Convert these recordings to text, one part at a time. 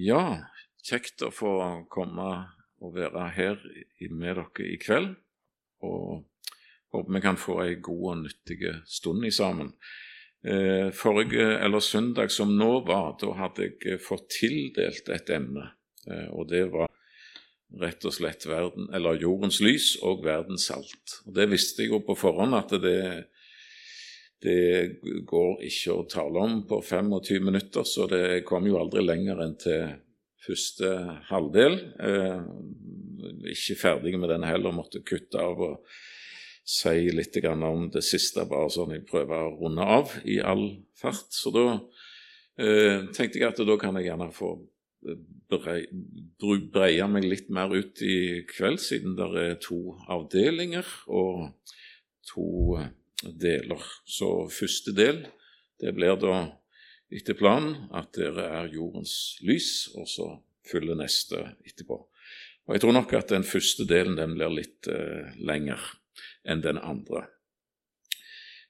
Ja, kjekt å få komme og være her med dere i kveld. Og håper vi kan få ei god og nyttig stund i sammen. Eh, forrige, eller søndag som nå var, da hadde jeg fått tildelt et emne. Eh, og det var rett og slett verden, eller jordens lys og verdens salt. Og Det visste jeg jo på forhånd at det, det går ikke å tale om på 25 minutter, så det kom jo aldri lenger enn til første halvdel. Eh, ikke ferdig med den heller, måtte kutte av og si litt om det siste, bare sånn jeg prøver å runde av i all fart. Så da eh, tenkte jeg at da kan jeg gjerne få breie meg litt mer ut i kveld, siden det er to avdelinger og to deler. Så første del det blir da etter planen at dere er jordens lys, og så følger neste etterpå. Og Jeg tror nok at den første delen den blir litt eh, lengre enn den andre.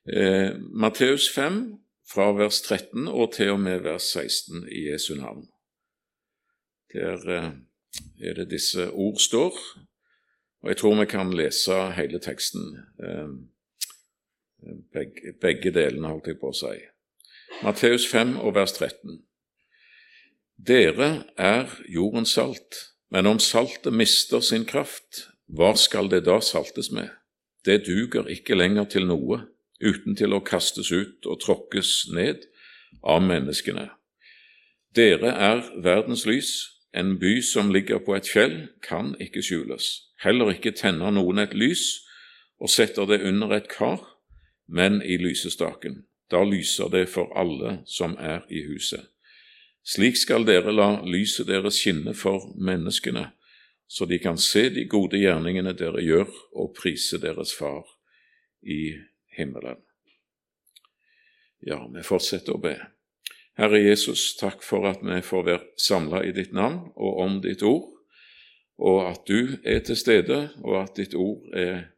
Eh, Matteus 5, fra vers 13 og til og med vers 16 i Jesu navn. Der eh, er det disse ord står, og jeg tror vi kan lese hele teksten, eh, begge, begge delene, holdt jeg på å si. Matteus 5 og vers 13. Dere er jordens salt, men om saltet mister sin kraft, hva skal det da saltes med? Det duger ikke lenger til noe, uten til å kastes ut og tråkkes ned av menneskene. Dere er verdens lys. En by som ligger på et fjell, kan ikke skjules. Heller ikke tenner noen et lys og setter det under et kar, men i lysestaken. Da lyser det for alle som er i huset. Slik skal dere la lyset deres skinne for menneskene, så de kan se de gode gjerningene dere gjør, og prise deres Far i himmelen. Ja, vi fortsetter å be. Herre Jesus, takk for at vi får være samla i ditt navn og om ditt ord, og at du er til stede, og at ditt ord er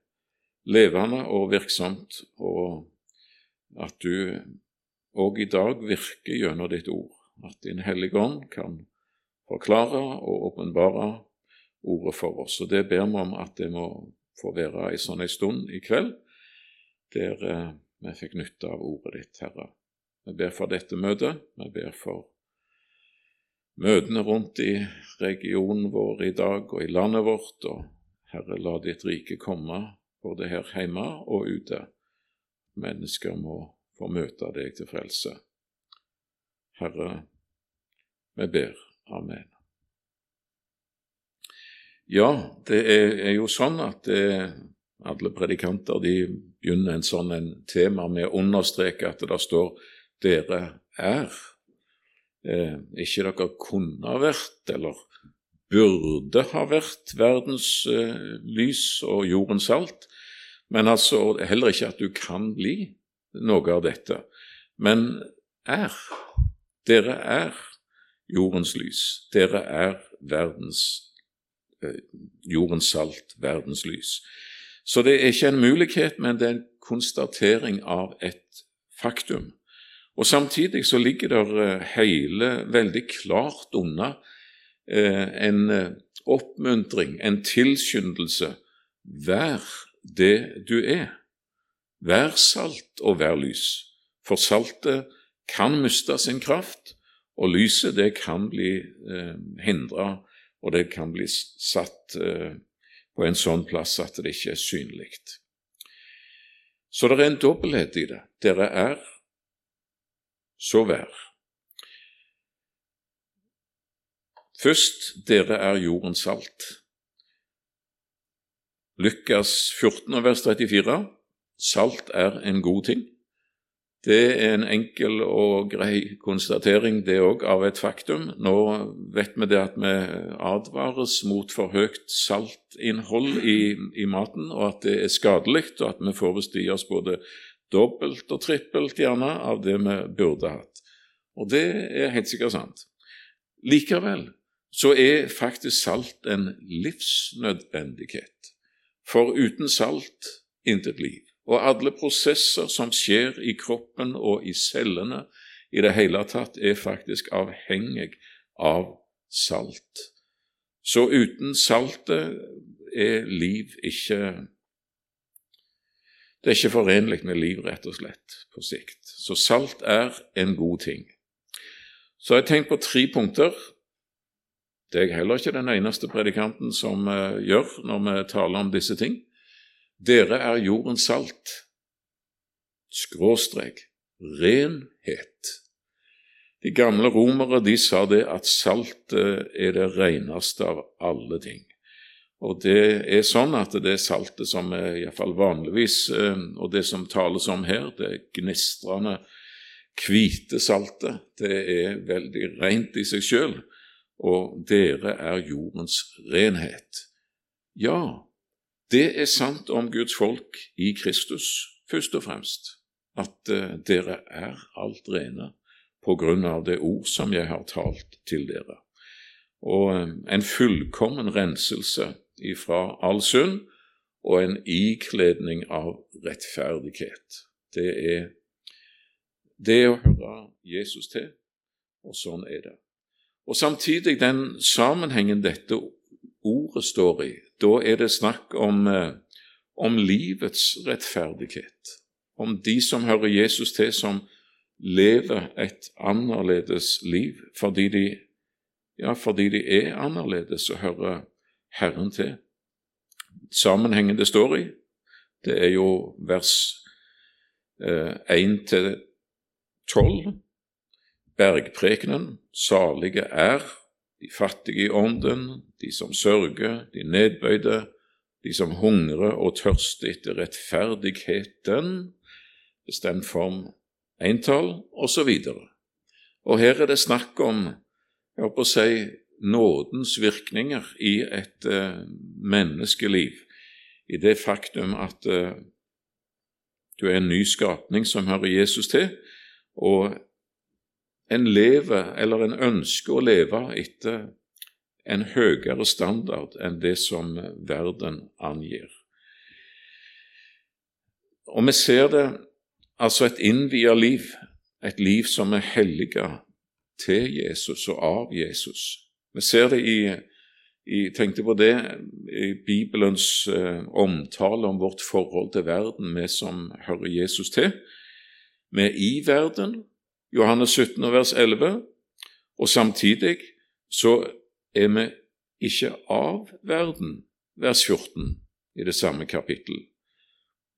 levende og virksomt, og at du òg i dag virker gjennom ditt ord, at Din Hellige Ånd kan forklare og åpenbare ordet for oss. Og Det ber vi om at det må få være ei sånn ei stund i kveld, der eh, vi fikk nytte av ordet ditt, Herre. Vi ber for dette møtet. Vi ber for møtene rundt i regionen vår i dag og i landet vårt. Og Herre, la ditt rike komme både her hjemme og ute. Mennesker må få møte deg til frelse. Herre, vi ber. Amen. Ja, det er, jo sånn at det, alle predikanter de begynner en sånn en tema med å understreke at det står dere er. Eh, ikke dere kunne vært, eller burde ha vært, verdens eh, lys og jordens salt, men altså heller ikke at du kan bli noe av dette, men er. Dere er jordens lys. Dere er verdens, eh, jordens salt, verdens lys. Så det er ikke en mulighet, men det er en konstatering av et faktum. Og Samtidig så ligger det eh, hele veldig klart unna eh, en oppmuntring, en tilskyndelse. Vær det du er. Vær salt og vær lys. For saltet kan miste sin kraft, og lyset det kan bli eh, hindra, og det kan bli satt eh, på en sånn plass at det ikke er synlig. Så det er en dobbelthet i det. Dere er så vær. Først, dere er jordens salt. Lukas 14, vers 34. Salt er en god ting. Det er en enkel og grei konstatering, det òg, av et faktum. Nå vet vi det at vi advares mot for høyt saltinnhold i, i maten, og at det er skadelig, og at vi får visst oss både dobbelt og trippelt gjerne av det vi burde hatt. Og det er helt sikkert sant. Likevel så er faktisk salt en livsnødvendighet. For uten salt intet liv. Og alle prosesser som skjer i kroppen og i cellene i det hele tatt, er faktisk avhengig av salt. Så uten saltet er liv ikke Det er ikke forenlig med liv, rett og slett, på sikt. Så salt er en god ting. Så har jeg tenkt på tre punkter. Det er jeg heller ikke den eneste predikanten som uh, gjør når vi taler om disse ting. Dere er jordens salt. Skråstrek. Renhet. De gamle romere de sa det at saltet er det reneste av alle ting. Og det er sånn at det saltet som er iallfall vanligvis, eh, og det som tales om her, det gnistrende hvite saltet, det er veldig rent i seg sjøl, og dere er jordens renhet. Ja, det er sant om Guds folk i Kristus, først og fremst, at uh, dere er alt rene på grunn av det ord som jeg har talt til dere. Og eh, en fullkommen renselse ifra all synd og en ikledning av rettferdighet. Det er det å høre Jesus til, og sånn er det. Og samtidig den sammenhengen dette ordet står i, da er det snakk om, eh, om livets rettferdighet, om de som hører Jesus til som lever et annerledes liv fordi de, ja, fordi de er annerledes og hører Herren til. Sammenhengen det står i, det er jo vers eh, 1 til 12. Bergprekenen, salige er de fattige i ånden, de som sørger, de nedbøyde, de som hungrer og tørster etter rettferdigheten, bestemt form entall osv. Og, og her er det snakk om jeg håper å si, nådens virkninger i et uh, menneskeliv, i det faktum at uh, du er en ny skapning som hører Jesus til, og en lever, eller en ønsker å leve etter en høyere standard enn det som verden angir. Og vi ser det Altså et innvia liv, et liv som er helliga til Jesus og av Jesus. Vi ser det i, jeg tenkte på det i Bibelens eh, omtale om vårt forhold til verden, vi som hører Jesus til. Vi er i verden, Johannes 17 vers 11, og samtidig så er vi ikke av verden, vers 14 i det samme kapittel.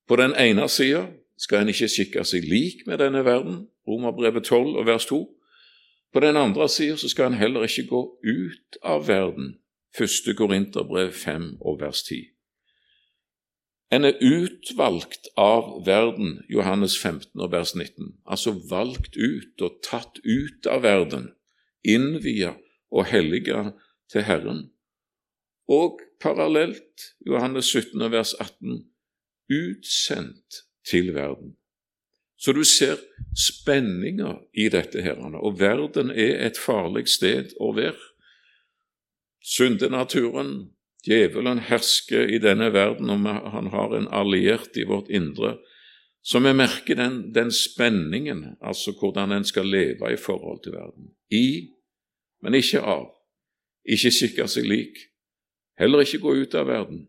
På den ene sida skal en ikke skikke seg lik med denne verden, Romerbrevet 12 og vers 2. På den andre sida skal en heller ikke gå ut av verden, første Korinterbrev 5 og vers 10. En er utvalgt av verden, Johannes 15 og vers 19, altså valgt ut og tatt ut av verden, innvia og helliga til Herren. Og parallelt, Johannes 17 og vers 18, utsendt til verden. Så du ser spenninga i dette, her, og verden er et farlig sted å være. Syndenaturen, djevelen, hersker i denne verden, og han har en alliert i vårt indre. Så vi merker den, den spenningen, altså hvordan en skal leve i forhold til verden. I, men ikke av. Ikke skikke seg lik. Heller ikke gå ut av verden.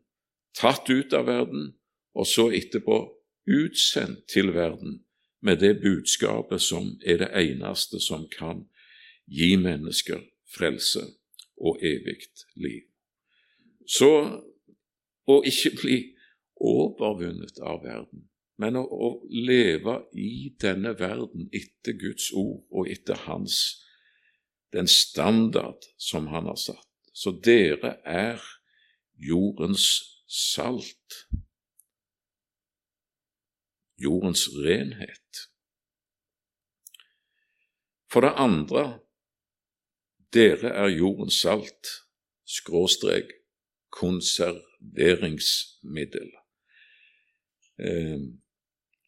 Tatt ut av verden, og så etterpå utsendt til verden med det budskapet som er det eneste som kan gi mennesker frelse og evig liv. Så å ikke bli overvunnet av verden, men å, å, leve i denne verden etter Guds ord og etter Hans, den standard som Han har satt. Så dere er jordens salt jordens renhet. For det andre, dere er jordens salt, skråstrek konserveringsmiddel. Eh,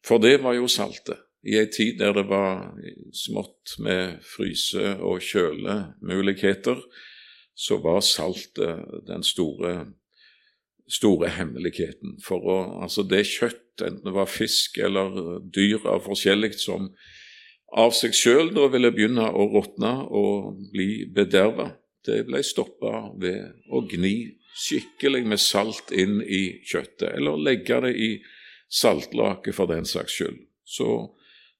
for det var jo saltet. I ei tid der det var smått med fryse- og kjølemuligheter, så var saltet den store store hemmeligheten. For å, altså det kjøtt, enten det var fisk eller dyr av forskjellig, som av seg sjøl da ville begynne å råtne og bli bederva det ble stoppa ved å gni skikkelig med salt inn i kjøttet, eller legge det i saltlake for den saks skyld. Så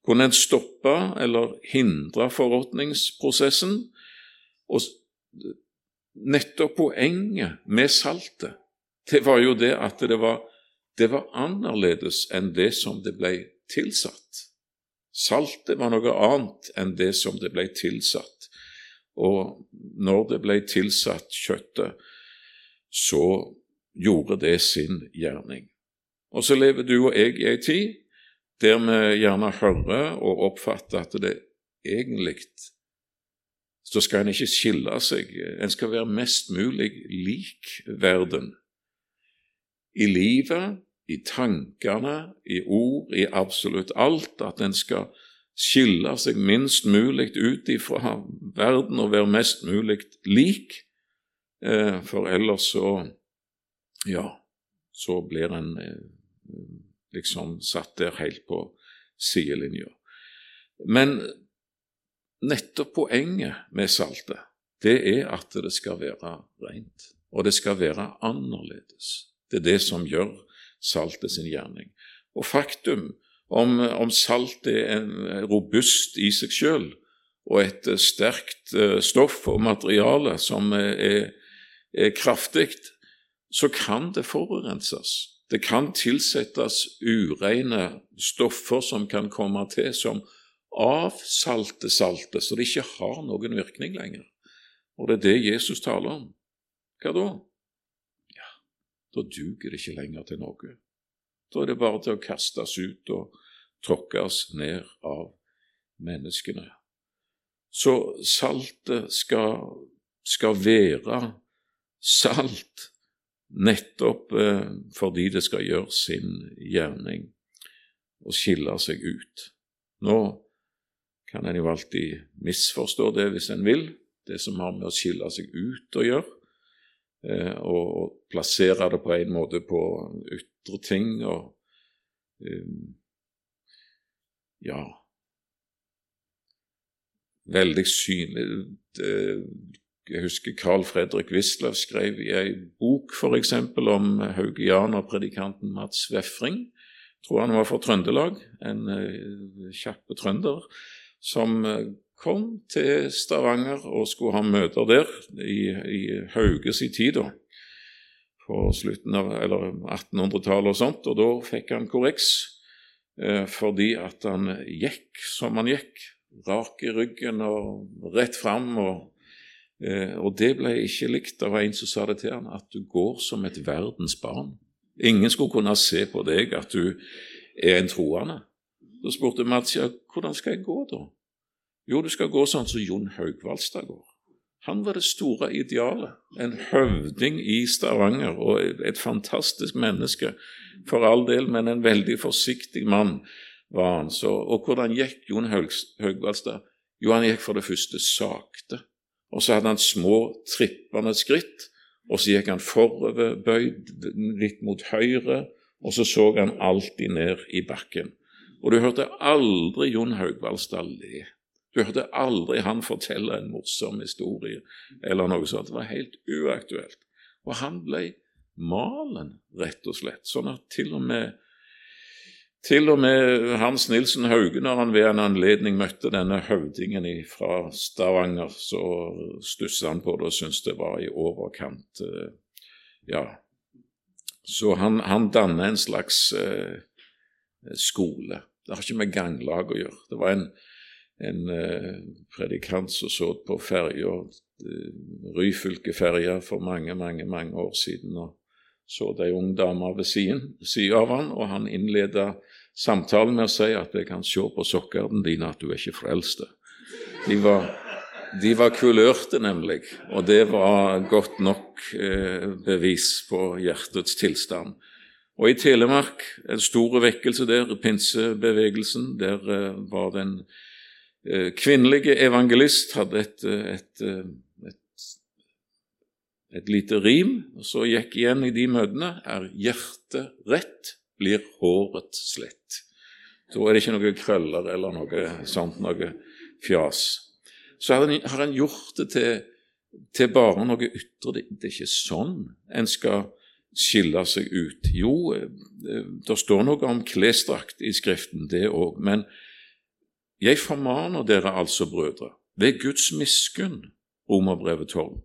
kunne en stoppe eller hindre forråtningsprosessen. Og nettopp poenget med saltet, det var jo det at det var, det var annerledes enn det som det ble tilsatt. Saltet var noe annet enn det som det ble tilsatt. Og når det ble tilsatt kjøttet, så gjorde det sin gjerning. Og så lever du og jeg i ei tid der vi gjerne hører og oppfatter at det egentlig så skal en ikke skille seg, en skal være mest mulig lik verden. I livet, i tankene, i ord, i absolutt alt, at en skal skille seg minst mulig ut ifra verden og være mest mulig lik, for ellers så ja, så blir en eh, liksom satt der helt på sidelinja. Men nettopp poenget med saltet, det er at det skal være rent, og det skal være annerledes. Det er det som gjør saltet sin gjerning. Og faktum om, om salt er en, robust i seg sjøl og et sterkt uh, stoff og materiale som er, er kraftig, så kan det forurenses. Det kan tilsettes ureine stoffer som kan komme til, som avsalter saltet, så det ikke har noen virkning lenger. Og det er det Jesus taler om. Hva da? Ja, da duger det ikke lenger til noe. Da er det bare til å kastes ut og tråkkes ned av menneskene. Så saltet skal, skal være salt nettopp eh, fordi det skal gjøre sin gjerning og skille seg ut. Nå kan en jo alltid misforstå det hvis en vil, det som har med å skille seg ut å gjøre, eh, og, plassere det på en måte på ytre ting og um, ja Veldig synlig Jeg husker Carl Fredrik Wisløff skrev i ei bok f.eks. om haugianerpredikanten Mats Vefring. Tror han var fra Trøndelag, en uh, kjappe trønder, som uh, kom til Stavanger og skulle ha møter der i, i Hauges i tid, da, på slutten av 1800-tallet og sånt, og da fikk han korreks Eh, fordi at han gikk som han gikk, rak i ryggen og rett fram. Og, eh, og det ble ikke likt av en som sa det til han, at du går som et verdens barn. Ingen skulle kunne se på deg at du er en troende. Så spurte Mats ja, hvordan skal jeg gå, da? Jo, du skal gå sånn som Jon Haugvaldstad går. Han var det store idealet. En høvding i Stavanger og et fantastisk menneske for all del, men en veldig forsiktig mann var han. Så, og hvordan gikk Jon Haugvaldstad? Jo, han gikk for det første sakte. Og så hadde han små, trippende skritt. Og så gikk han forover, bøyd litt mot høyre, og så så han alltid ned i bakken. Og du hørte aldri Jon Haugvaldstad le. Du hørte aldri han fortelle en morsom historie eller noe sånt. Det var helt uaktuelt. Og han ble malen, rett og slett. Sånn at til og med, til og med Hans Nilsen Hauge, når han ved en anledning møtte denne høvdingen fra Stavanger, så stussa han på det og syntes det var i overkant. Eh, ja. Så han, han dannet en slags eh, skole. Det har ikke med ganglag å gjøre. Det var en, en eh, predikant som så på ferja, Ryfylkeferja, for mange, mange, mange år siden. og så det ei ung dame ved siden av han, og han innleda samtalen med å si at jeg kan se på sokkene dine at du er ikke frelst. De var, de var kulørte, nemlig, og det var godt nok eh, bevis på hjertets tilstand. Og i Telemark, en stor vekkelse der, pinsebevegelsen, der eh, var den eh, kvinnelige evangelist, hadde et, et, et lite rim, og så gikk igjen i de møtene Er hjertet rett, blir håret slett. Da er det ikke noe krøller eller noe sånt, noe fjas. Så har han gjort det til til bare noe ytre. Det, det er ikke sånn en skal skille seg ut. Jo, eh, det står noe om klesdrakt i Skriften, det òg, men jeg formaner dere altså, brødre, ved Guds miskunn, Romerbrevet 12,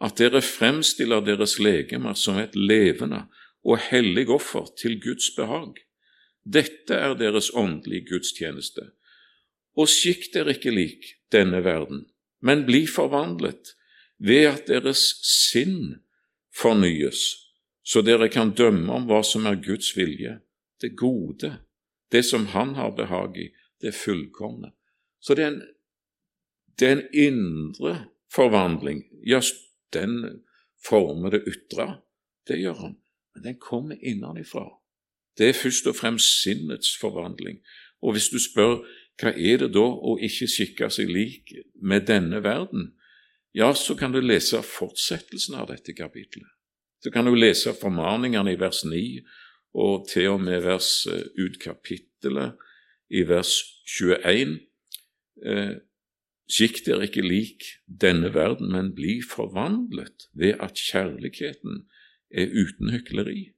at dere fremstiller deres legemer som et levende og hellig offer til Guds behag. Dette er deres åndelige gudstjeneste. Og skikk dere ikke lik denne verden, men bli forvandlet ved at deres sinn fornyes, så dere kan dømme om hva som er Guds vilje, det gode, det som Han har behag i, det fullkomne. Så det er en, det er en indre forvandling. Ja, den former det ytre, det gjør han, men den kommer innenfra. Det er først og fremst sinnets forvandling. Og hvis du spør hva er det da å ikke skikke seg lik med denne verden, ja, så kan du lese fortsettelsen av dette kapitlet. Så kan du lese formaningene i vers 9 og til og med vers eh, ut kapittelet i vers 21. Skikk dere ikke lik denne verden, men bli forvandlet ved at kjærligheten er uten hykleri,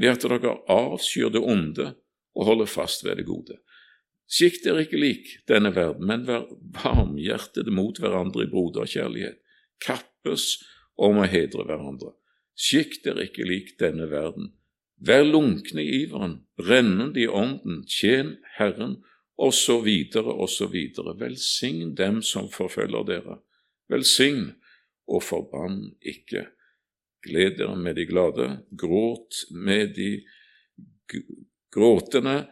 ved at dere avskyr det onde og holder fast ved det gode. Skikk dere ikke lik denne verden, men vær varmhjertede mot hverandre i broderkjærlighet. Kappes om å hedre hverandre. Skikk dere ikke lik denne verden. Vær lunkne i iveren, brennende i ånden, tjen Herren og så videre og så videre. Velsign dem som forfølger dere. Velsign og forbann ikke. Gled dere med de glade, gråt med de gråtende.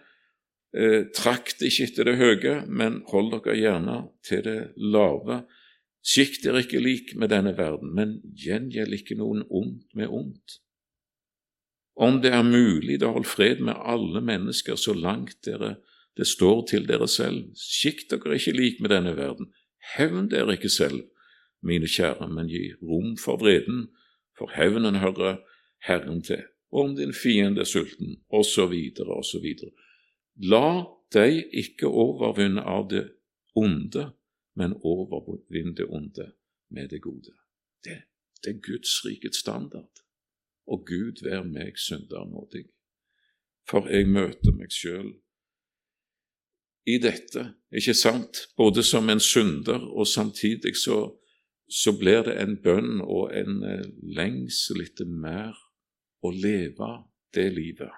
Eh, Trakt ikke etter det høye, men hold dere gjerne til det lave. Skikk dere ikke lik med denne verden, men gjengjeld ikke noen ondt med ondt. Om det er mulig, da hold fred med alle mennesker så langt dere det står til dere selv, skikk dere ikke lik med denne verden, hevn dere ikke selv, mine kjære, men gi rom for vreden, for hevnen hører Herren til, om din fiende er sulten, osv., osv. La deg ikke overvinne av det onde, men overvinn det onde med det gode. Det, det er Guds rikets standard, og Gud vær meg synder nådig, for jeg møter meg sjøl i dette, ikke sant, både som en synder, og samtidig så, så blir det en bønn og en eh, lengsel etter mer å leve det livet.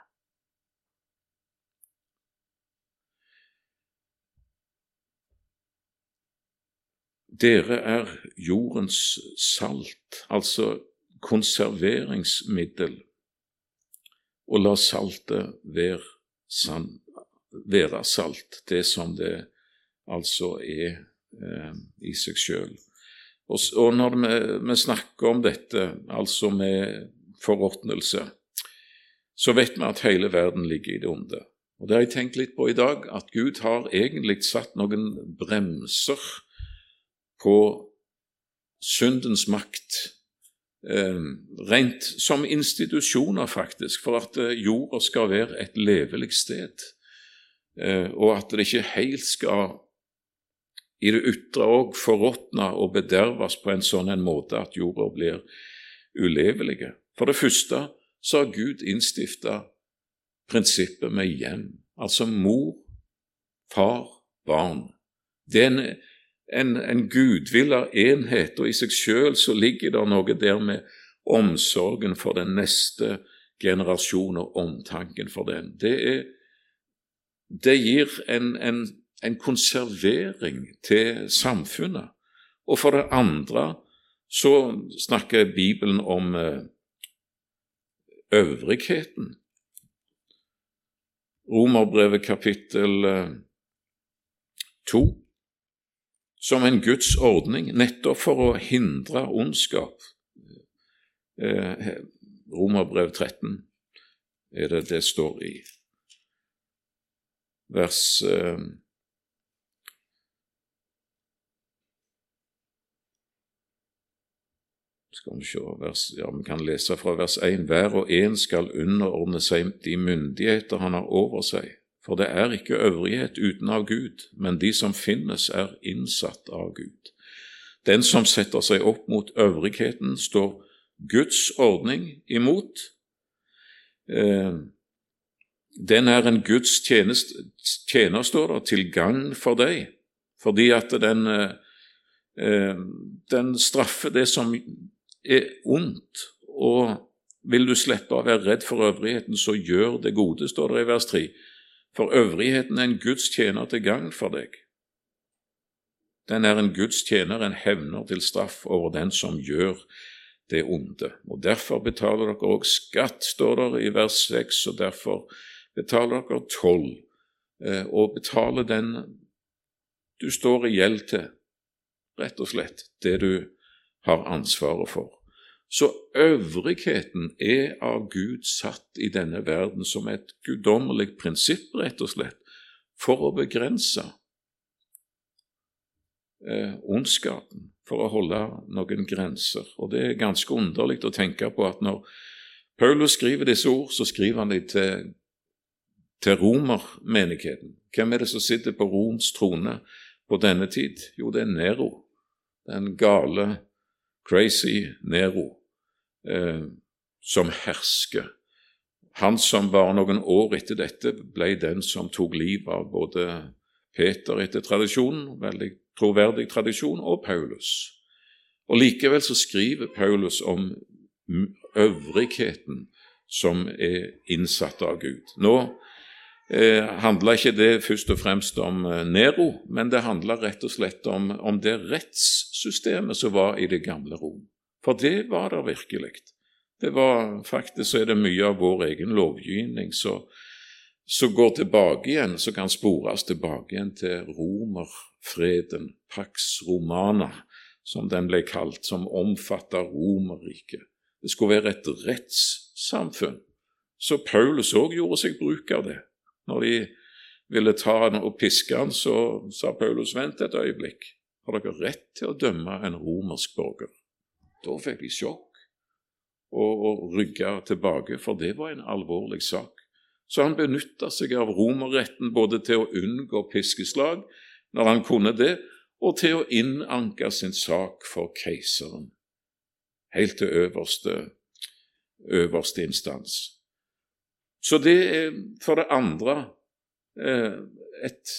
Dere er jordens salt, altså konserveringsmiddel, og la saltet være sann være salt, det som det altså er eh, i seg sjøl. Og, og, når vi, vi, snakker om dette, altså med forråtnelse, så vet vi at hele verden ligger i det onde. Og Det har jeg tenkt litt på i dag, at Gud har egentlig satt noen bremser på syndens makt, eh, rent som institusjoner, faktisk, for at eh, jorda skal være et levelig sted. Eh, og at det ikke helt skal i det ytre òg forråtne og bederves på en sånn en måte at jorda blir ulevelig. For det første så har Gud innstifta prinsippet med hjem, altså mor, far, barn. Det er en, en, en gudvilla enhet, og i seg sjøl så ligger det noe der med omsorgen for den neste generasjon og omtanken for den. Det er det gir en, en, en konservering til samfunnet. Og for det andre så snakker Bibelen om eh, øvrigheten. Romerbrevet kapittel eh, to, som en Guds ordning, nettopp for å hindre ondskap. Eh, Romerbrev 13 er det det står i vers eh, skal vi se, vers, ja, Vi kan lese fra vers 1. Hver og en skal underordne seg de myndigheter han har over seg. For det er ikke øvrighet uten av Gud, men de som finnes, er innsatt av Gud. Den som setter seg opp mot øvrigheten, står Guds ordning imot. Eh, den er en Guds tjenest, tjener, står det, til gagn for deg, fordi at den, eh, den straffer det som er ondt, og vil du slippe å være redd for øvrigheten, så gjør det gode, står det i vers 3. For øvrigheten er en Guds tjener til gagn for deg. Den er en Guds tjener, en hevner til straff over den som gjør det onde. Og Derfor betaler dere òg skatt, står det i vers 6, og derfor betaler dere toll, eh, og betaler den du står i gjeld til, rett og slett det du har ansvaret for. Så øvrigheten er av Gud satt i denne verden som et guddommelig prinsipp, rett og slett, for å begrense eh, ondskapen, for å holde noen grenser. Og Det er ganske underlig å tenke på at når Paulus skriver disse ord, så skriver han dem til, til romermenigheten. Hvem er det som sitter på Roms trone på denne tid? Jo, det er Nero, den gale, crazy Nero eh, som hersker. Han som bare noen år etter dette ble den som tok livet av både Peter etter tradisjonen, veldig troverdig tradisjon, og Paulus. Og Likevel så skriver Paulus om øvrigheten som er innsatt av Gud. Nå eh, handla ikke det først og fremst om eh, Nero, men det handla rett og slett om, om det rettssystemet som var i det gamle Rom. For det var det virkelig. Det var faktisk så er det mye av vår egen lovgivning som går tilbake igjen, som kan spores tilbake igjen til romerfreden, Pax Romana, som den ble kalt, som omfatta Romerriket. Det skulle være et rettssamfunn. Så Paulus òg gjorde seg bruk av det. Når de ville ta han og piske han, så sa Paulus vent et øyeblikk. Har dere rett til å dømme en romersk borger? Da fikk de sjokk og, og rygga tilbake, for det var en alvorlig sak. Så han benytta seg av romerretten både til å unngå piskeslag når han kunne det, og til å innanke sin sak for keiseren, helt til øverste, øverste instans. Så det er for det andre eh, et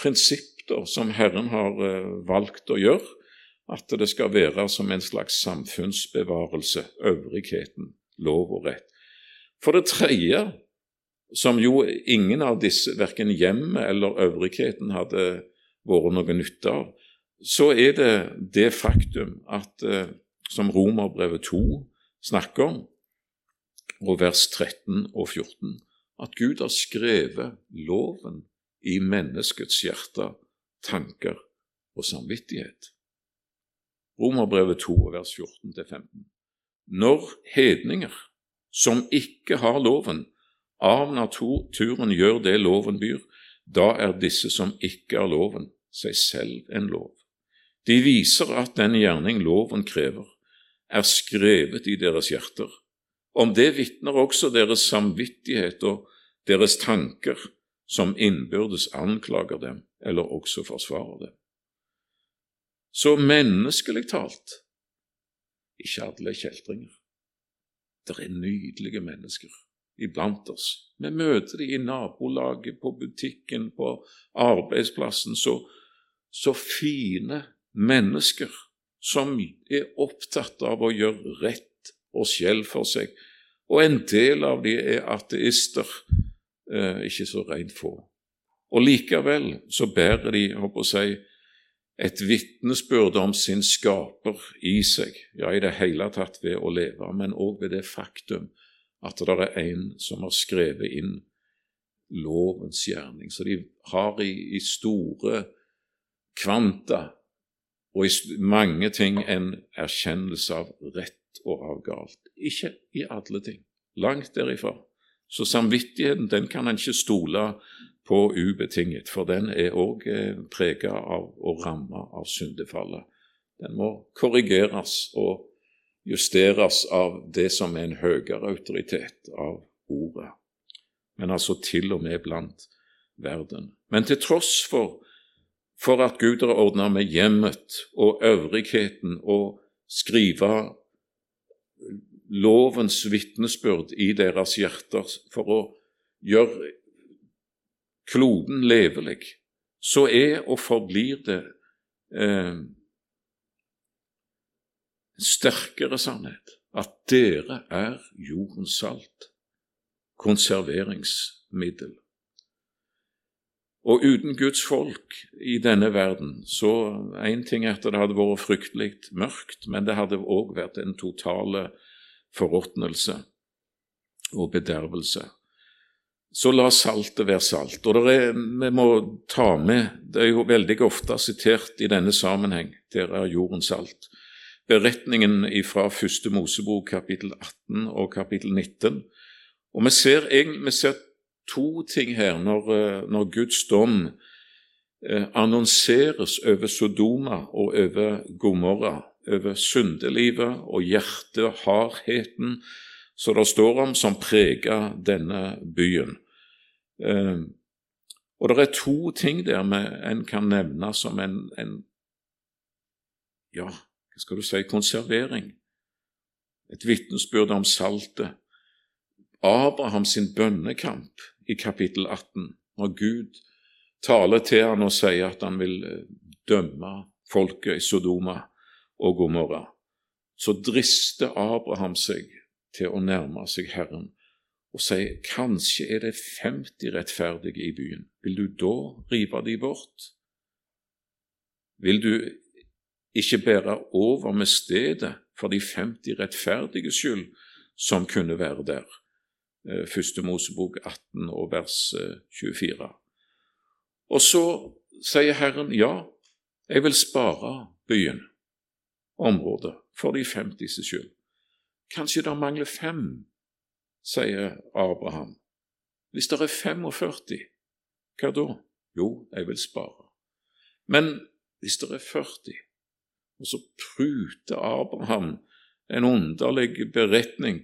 prinsipp da, som Herren har eh, valgt å gjøre, at det skal være som en slags samfunnsbevarelse, øvrigheten, lov og rett. For det tredje, som jo ingen av disse, verken hjemmet eller øvrigheten, hadde vært noe nytte av, så er det det faktum at, eh, som Romerbrevet 2 snakker om, og vers 13 og 14, at Gud har skrevet loven i menneskets hjerte, tanker og samvittighet. Romerbrevet 2, vers 14-15. Når hedninger, som ikke har loven, av naturen gjør det loven byr, da er disse som ikke har loven, seg selv en lov. De viser at den gjerning loven krever, er skrevet i deres hjerter. Om det vitner også deres samvittighet og deres tanker, som innbyrdes anklager dem eller også forsvarer dem. Så menneskelig talt ikke alle kjeltringer. Det er nydelige mennesker iblant oss. Vi møter dem i nabolaget, på butikken, på arbeidsplassen. Så, så fine mennesker som er opptatt av å gjøre rett og skjell for seg. Og en del av dem er ateister, eh, ikke så rent få. Og likevel så bærer de, håper si, et vitnesbyrd om sin skaper i seg, ja, i det hele tatt ved å leve, men òg ved det faktum at det er en som har skrevet inn lovens gjerning. Så de har i, i store kvanta og i mange ting en erkjennelse av rett og av galt. Ikke i alle ting, langt derifra. Så samvittigheten den kan en ikke stole på ubetinget, for den er òg eh, prega av og ramma av syndefallet. Den må korrigeres og justeres av det som er en høyere autoritet, av ordet, men altså til og med blant verden. Men til tross for, for at Gud har ordna med hjemmet og øvrigheten og skrive lovens vitnesbyrd i deres hjerter for å gjøre kloden levelig, så er og forblir det eh, sterkere sannhet at dere er jordens salt, konserveringsmiddel. Og uten Guds folk i denne verden, så én ting er at det hadde vært fryktelig mørkt, men det hadde òg vært en totale forråtnelse og bedervelse. Så la saltet være salt. Og er, vi må ta med Det er jo veldig ofte sitert i denne sammenheng, der er jorden salt. Beretningen fra første Mosebok kapittel 18 og kapittel 19. Og vi ser, vi ser to ting her når, når Guds dom eh, annonseres over Sodoma og over Gomorra over syndelivet og hjertehardheten som det står om, som preger denne byen. Eh, og det er to ting der en kan nevne som en, en ja, hva skal du si, konservering. Et vitnesbyrd om saltet. Abraham sin bønnekamp i kapittel 18, når Gud taler til han og sier at han vil eh, dømme folket i Sodoma og Gomorra, så drister Abraham seg til å nærme seg Herren og sier kanskje er det 50 rettferdige i byen, vil du da rive de bort? Vil du ikke bære over med stedet for de 50 rettferdige skyld som kunne være der? Eh, Første Mosebok 18 og vers 24. Eh, og så sier Herren ja, jeg vil spare byen området for de 50 skyld. Kanskje det mangler fem, sier Abraham. Hvis det er 45, hva da? Jo, jeg vil spare. Men hvis det er 40, og så pruter Abraham en underlig beretning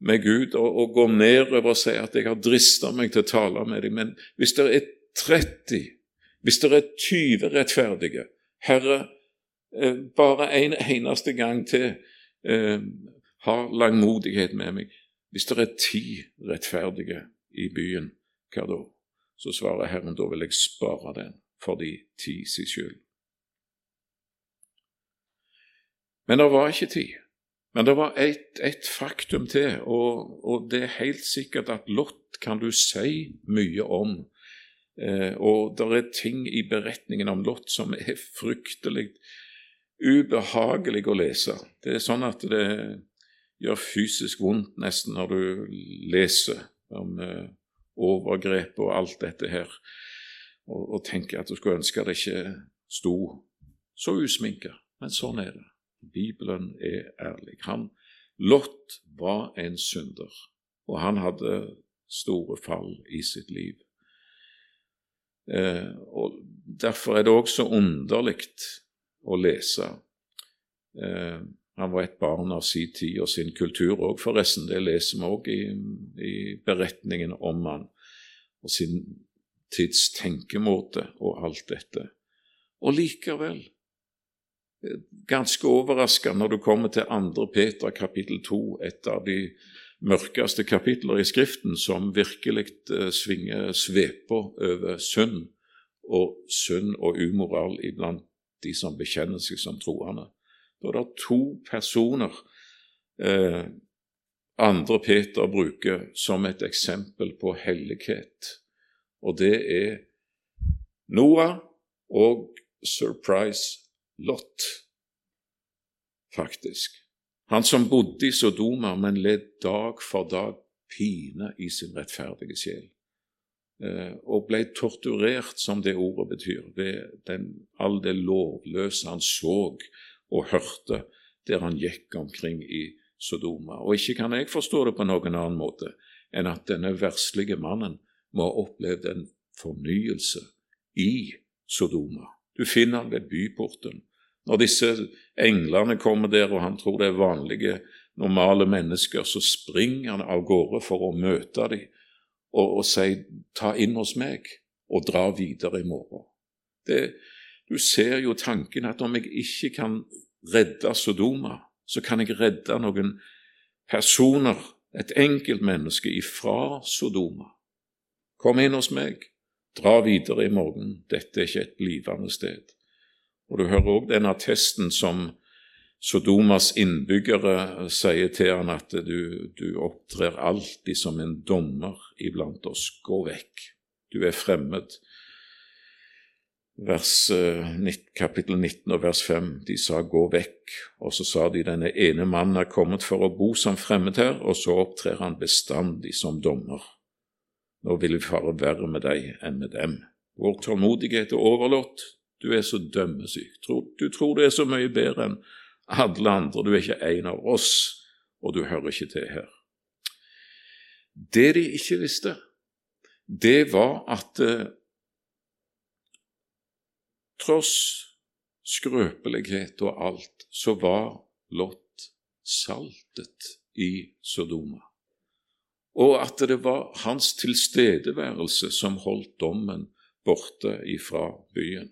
med Gud og, og går nedover og sier at 'jeg har drista meg til å tale med deg', men hvis det er 30, hvis det er 20 rettferdige Herre, bare en eneste gang til eh, har langmodighet med meg. Hvis det er ti rettferdige i byen, hva da? Så svarer Herren, da vil jeg spare den for de ti sin skyld. Men det var ikke ti. Men det var et, et faktum til, og, og, det er helt sikkert at Lot kan du si mye om. Eh, og det er ting i beretningen om Lot som er fryktelig ubehagelig å lese. Det er sånn at det gjør fysisk vondt nesten når du leser om uh, overgrep og alt dette her, og, og, tenker at du skulle ønske det ikke sto så usminka. Men sånn er det. Bibelen er ærlig. Han, Lot var en synder, og han hadde store fall i sitt liv. Eh, og Derfor er det også underlig å lese. Eh, han var et barn av sin tid og sin kultur òg, forresten. Det leser vi òg i, i, beretningen om han og sin tids tenkemåte og alt dette. Og likevel, eh, ganske overraskende når du kommer til 2. Peter kapittel 2, et av de mørkeste kapitler i Skriften, som virkelig eh, svinger sveper over synd og synd og umoral iblant de som bekjenner seg som troende. Da er det to personer eh, andre Peter bruker som et eksempel på hellighet, og det er Noah og Surprise Lot, faktisk. Han som bodde i Sodoma, men led dag for dag pine i sin rettferdige sjel. Eh, og ble torturert, som det ordet betyr, ved den, all det lovløse han så og hørte der han gikk omkring i Sodoma. Og ikke kan jeg forstå det på noen annen måte enn at denne verslige mannen må ha opplevd en fornyelse i Sodoma. Du finner han ved byporten. Når disse englene kommer der, og han tror det er vanlige, normale mennesker, så springer han av gårde for å møte dem og, og si 'ta inn hos meg', og dra videre i morgen. Det, Du ser jo tanken at om jeg ikke kan redde Sodoma, så kan jeg redde noen personer, et enkeltmenneske, ifra Sodoma. Kom inn hos meg, dra videre i morgen, dette er ikke et blivende sted. Og du hører òg den attesten som Sodomas innbyggere sier til han at du, du opptrer alltid som en dommer iblant oss. Gå vekk, du er fremmed. Vers, eh, kapittel 19 og vers 5, de sa gå vekk, og så sa de denne ene mannen er kommet for å bo som fremmed her, og så opptrer han bestandig som dommer. Nå vil vi fare verre med deg enn med dem. Vår tålmodighet er overlått, du er så dømmesyk. Du tror du er så mye bedre enn alle andre. Du er ikke en av oss, og du hører ikke til her. Det de ikke visste, det var at eh, tross skrøpelighet og alt, så var Lot saltet i Sodoma, og at det var hans tilstedeværelse som holdt dommen borte ifra byen.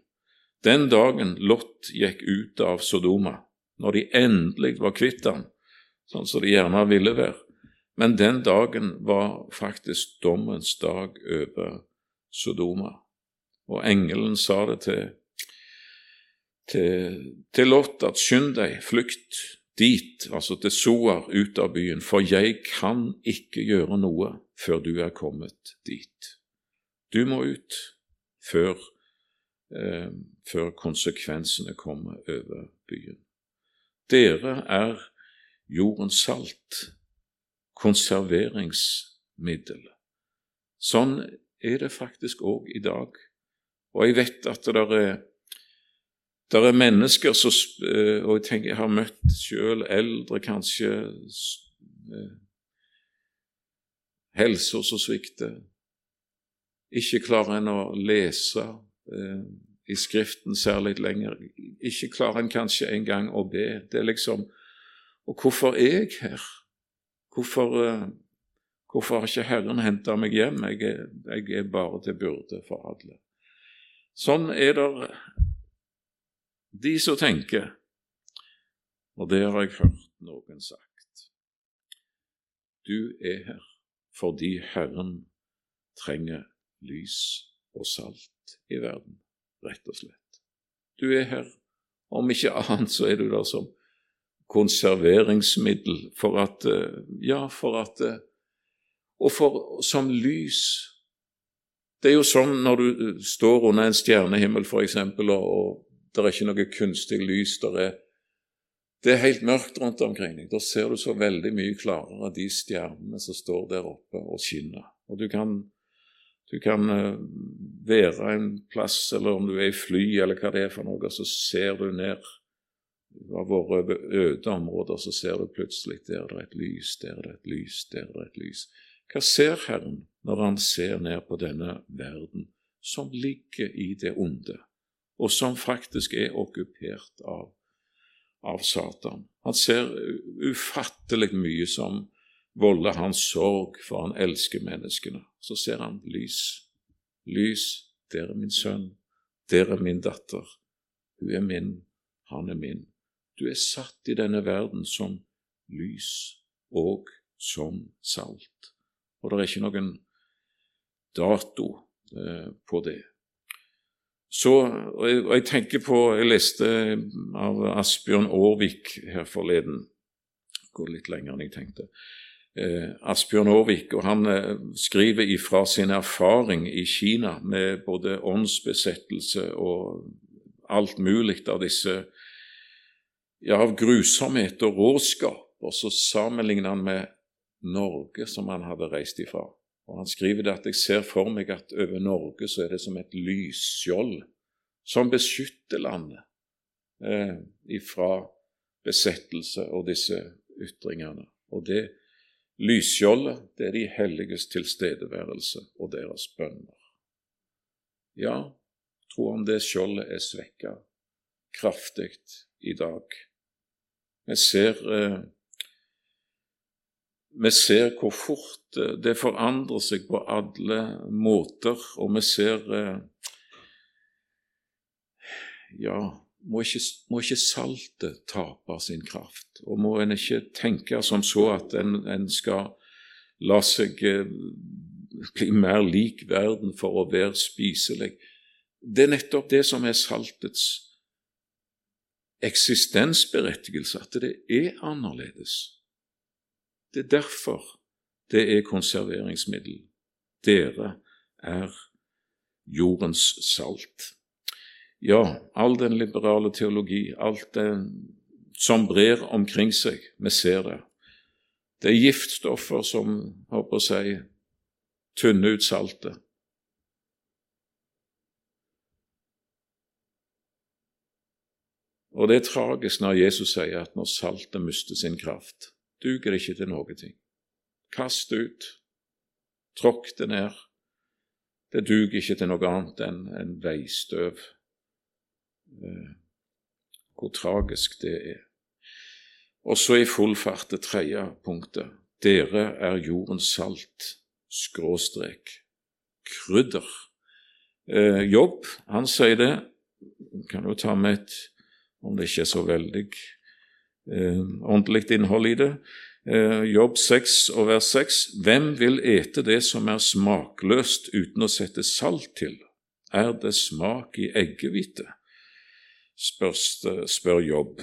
Den dagen Lot gikk ut av Sodoma, når de endelig var kvitt han, sånn som de gjerne ville være. Men den dagen var faktisk dommens dag over Sodoma. Og engelen sa det til, til, til Lot at skynd deg, flykt dit, altså til Soar, ut av byen, for jeg kan ikke gjøre noe før du er kommet dit. Du må ut før, eh, før konsekvensene kommer over byen. Dere er jordens salt, konserveringsmiddel. Sånn er det faktisk òg i dag. Og jeg vet at det er, det er mennesker som eh, Og jeg tenker jeg har møtt selv eldre, kanskje Helser helsa som svikter. Ikke klarer en å lese eh, i Skriften særlig lenger. Ikke klarer en kanskje engang å be. Det er liksom Og hvorfor er jeg her? Hvorfor, uh, hvorfor har ikke Herren henta meg hjem? Jeg er, jeg er, bare til byrde for alle. Sånn er det de som tenker, og det har jeg hørt noen sagt. Du er her fordi Herren trenger lys og salt i verden rett og slett. Du er her. Om ikke annet så er du der som konserveringsmiddel for at eh, Ja, for at eh, Og for, som lys. Det er jo sånn når du eh, står under en stjernehimmel, f.eks., og, og det er ikke noe kunstig lys der er det er helt mørkt rundt omkring deg. Da ser du så veldig mye klarere de stjernene som står der oppe og skinner. Og du kan du kan være en plass, eller om du er i fly, eller hva det er for noe, så ser du ned. Du har vært øde områder, så ser du plutselig der det er et lys, der det er et lys, der det er et lys. Hva ser Herren når han ser ned på denne verden, som ligger i det onde, og som faktisk er okkupert av, av Satan? Han ser ufattelig mye som volder hans sorg, for han elsker menneskene. Så ser han lys. Lys, dere er min sønn, dere er min datter. Hun er min, han er min. Du er satt i denne verden som lys og som salt. Og det er ikke noen dato eh, på det. Så, og jeg, og jeg, tenker på Jeg leste av Asbjørn Aarvik her forleden. Går litt lenger enn jeg tenkte Asbjørn Aarvik, og han eh, skriver ifra sin erfaring i Kina med både åndsbesettelse og alt mulig av disse ja, av grusomhet og råskap, og så sammenligner han med Norge, som han hadde reist ifra. Og Han skriver det at jeg ser for meg at over Norge så er det som et lysskjold som beskytter landet eh, ifra besettelse og disse ytringene. Og det Lysskjoldet, det er de helliges tilstedeværelse og deres bønner. Ja, tro om det skjoldet er svekka kraftig i dag. Vi ser, eh, vi ser hvor fort eh, det forandrer seg på alle måter, og vi ser eh, ja, må ikke, må ikke saltet tape sin kraft? Og må en ikke tenke som så at en, en skal la seg eh, bli mer lik verden for å være spiselig? Det er nettopp det som er saltets eksistensberettigelse, at det er annerledes. Det er derfor det er konserveringsmiddel. Dere er jordens salt. Ja, all den liberale teologi, alt det som brer omkring seg, vi ser det. Det er giftstoffer som håper å si, tynner ut saltet. Og det er tragisk når Jesus sier at når saltet mister sin kraft, duger det ikke til noe ting. Kast ut, tråkk det ned. Det duger ikke til noe annet enn en veistøv. Eh, hvor tragisk det er. Og så i full fart det tredje punktet. Dere er jordens salt, skråstrek, krydder. Eh, jobb, han sier det. Kan jo ta med et, om det ikke er så veldig eh, ordentlig innhold i det. Eh, jobb 6 og vers 6. Hvem vil ete det som er smakløst uten å sette salt til? Er det smak i eggehvite? Spør Jobb.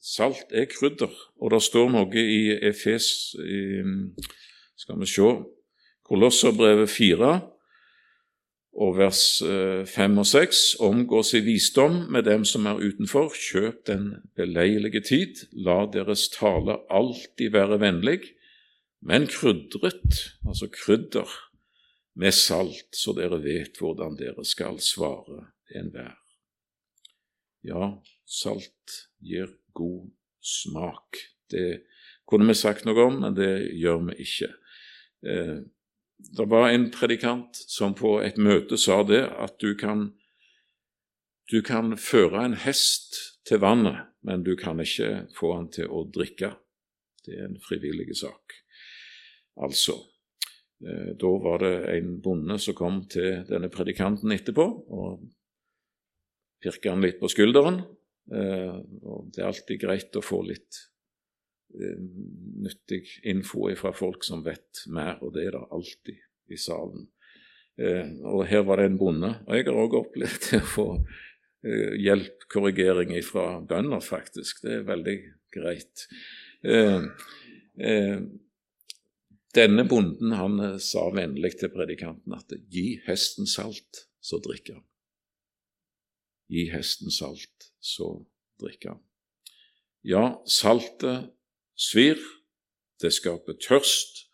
Salt er krydder, og det står noe i Efes i, Skal vi se Kolosserbrevet 4 og vers 5 og 6 omgås i visdom med dem som er utenfor, kjøp den beleilige tid, la deres tale alltid være vennlig, men krydret, altså krydder, med salt, så dere vet hvordan dere skal svare enhver. Ja, salt gir god smak. Det kunne vi sagt noe om, men det gjør vi ikke. Eh, det var en predikant som på et møte sa det, at du kan, du kan føre en hest til vannet, men du kan ikke få han til å drikke. Det er en frivillig sak. Altså, eh, da var det en bonde som kom til denne predikanten etterpå og pirka han litt på skulderen. Eh, og Det er alltid greit å få litt eh, nyttig info fra folk som vet mer, og det er det alltid i salen. Eh, og her var det en bonde. Og jeg har òg opplevd å få hjelp, korrigering fra bønder, faktisk. Det er veldig greit. Denne bonden han sa vennlig til predikanten at 'gi hesten salt, så drikker han'. Gi hesten salt, så drikker han. Ja, saltet svir, det skaper tørst,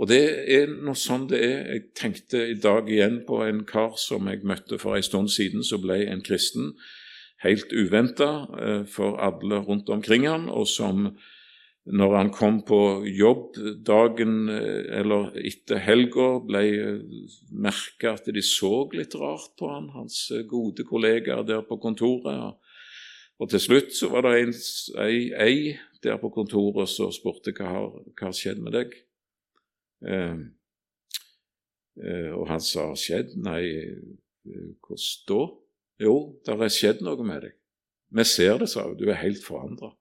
og det er noe sånn det er. Jeg tenkte i dag igjen på en kar som jeg møtte for en stund siden, som ble en kristen, helt uventa eh, for alle rundt omkring han, og som når han kom på jobb dagen eh, eller etter helga, ble eh, merka at de så litt rart på han, hans eh, gode kollegaer der på kontoret. Og til slutt så var det en, ei, ei der på kontoret som spurte hva har, hva skjedd med deg. Eh, og han sa 'skjedd'? Nei, hvordan da? Jo, det har skjedd noe med deg. Vi ser det, sa hun. Du er helt forandra.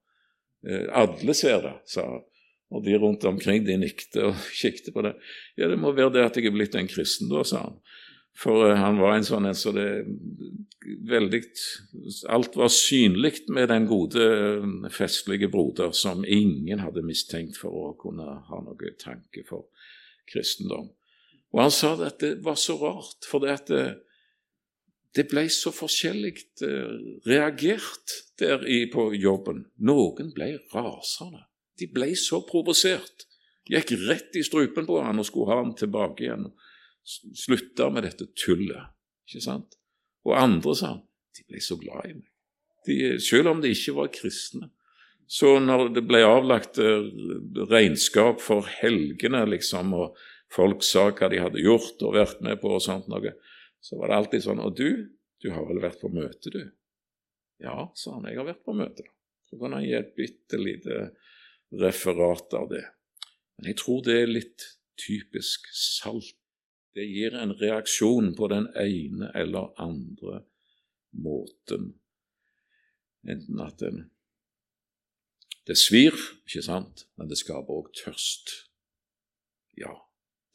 Eh, alle ser det, sa han. Og de rundt omkring de nikte og kikket på det. Ja, det må være det at jeg er blitt en kristen, da, sa han. For uh, han var en sånn en så det veldig Alt var synlig med den gode, festlige broder som ingen hadde mistenkt for å kunne ha noe tanke for kristendom. Og han sa at det var så rart, for det at det, ble så forskjellig reagert der på jobben. Noen ble rasende. De ble så provosert. Gikk rett i strupen på han og skulle ha han tilbake igjen. Slutta med dette tullet. Ikke sant? Og andre sa han, de ble så glad i meg. De, selv om de ikke var kristne. Så når det ble avlagt eh, regnskap for helgene, liksom, og folk sa hva de hadde gjort og vært med på og sånt noe, så var det alltid sånn Og du, du har vel vært på møte, du? Ja, sa han, jeg har vært på møte. Så kan han gi et bitte lite referat av det. Men jeg tror det er litt typisk salt. Det gir en reaksjon på den ene eller andre måten. Enten at den Det svir, ikke sant, men det skaper òg tørst. Ja,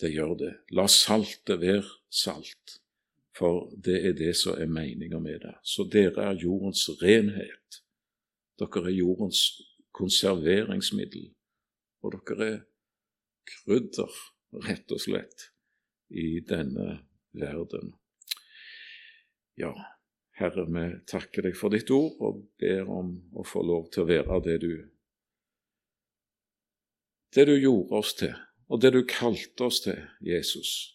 det gjør det. La saltet være salt, for det er det som er meninga med det. Så dere er jordens renhet. Dere er jordens konserveringsmiddel, og dere er krydder, rett og slett, i denne verden. Ja, Herre, vi takker deg for ditt ord og ber om å få lov til å være det du det du gjorde oss til, og det du kalte oss til, Jesus,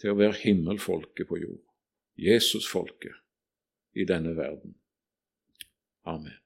til å være himmelfolket på jord, Jesusfolket i denne verden. Amen.